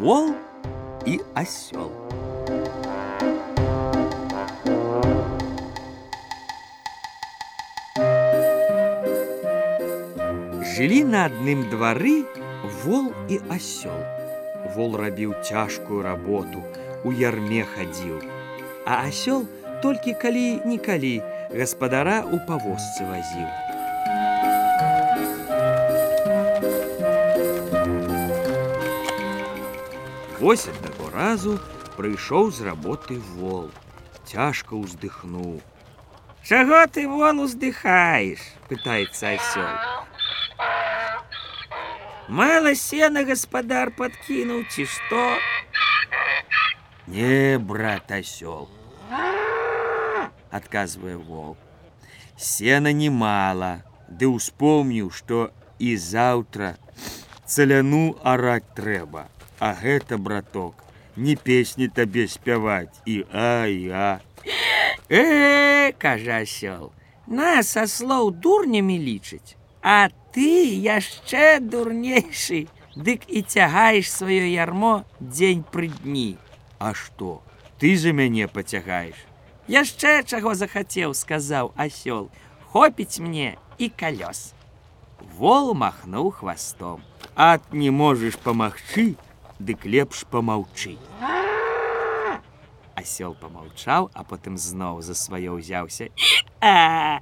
Вол і асёл. Жылі на адным двары вол і асёл. Вол рабіў цяжкую работу, у ярме хадзіў. А асёл толькі калі-нікалі гаспадара ў павозцы вазіў. Вось аднаго разу прыйшоў з работы вол. Цяжка ўздыхнуў. Чаго ты вол уздыхаеш? пытаецца асёл. Мало сена гаспадар подкинул, ці што? Не, брат осел, отказывая волк. Сена немало, да успомнил, что и завтра целяну орать трэба. А гэта, браток, не песни табе спяваць и а и а. Э, кажа осел, нас ослоў дурнями лічыць. А ты яшчэ дурнейшы, Дык і цягаеш сваё ярмо дзень пры дні. А што? Ты за мяне пацягаеш. Яшчэ чаго захацеў, сказаў асёл. Хопіць мне і калёс. Вол махнуў хвастом. Ад не можаш памагчы, дык лепш помаўчы. Асёл помаўчаў, а потым зноў за сваё ўзяўся. А!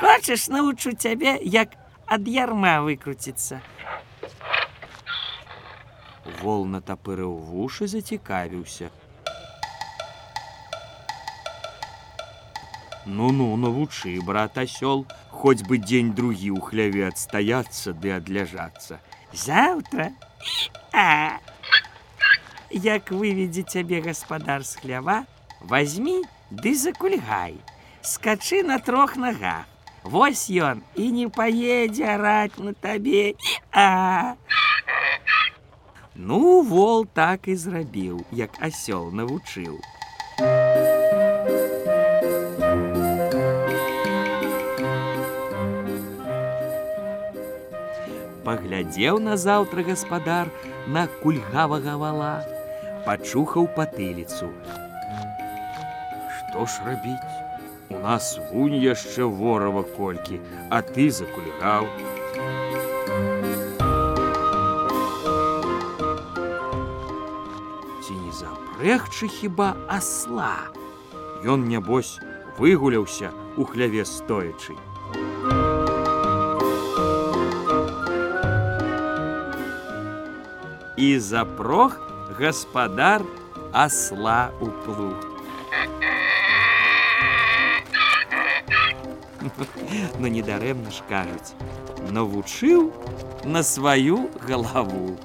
Хочешь, научу тебе, як ад ярма выкруціцца. Вол натапырыў вушы, зацікавіўся. Ну-ну, навучы, брат асёл, хоць бы дзень другі ў хляве адстаяцца ды адляжацца. Заўтра. А! Як выведзе цябе гаспадар з хлява, возьми ды закульгай, скачы на трох нагах. Вось ён і не паедзе араць на табе. А! Ну, вол так і зрабіў, як асёл навучыў. Паглядзеў на заўтра гаспадар на кульгавага вала, пачухаў патыліцу. Што ж рабіць? У нас вунь яшчэ ворава колькі, а ты закульгаў. Ці не запрэгчы хіба асла. Ён нябось выгуляўся у хляве стоячы. І запрог гаспадар асла у плуг. но недарэмна ж кажуць, навучыў на сваю галаву.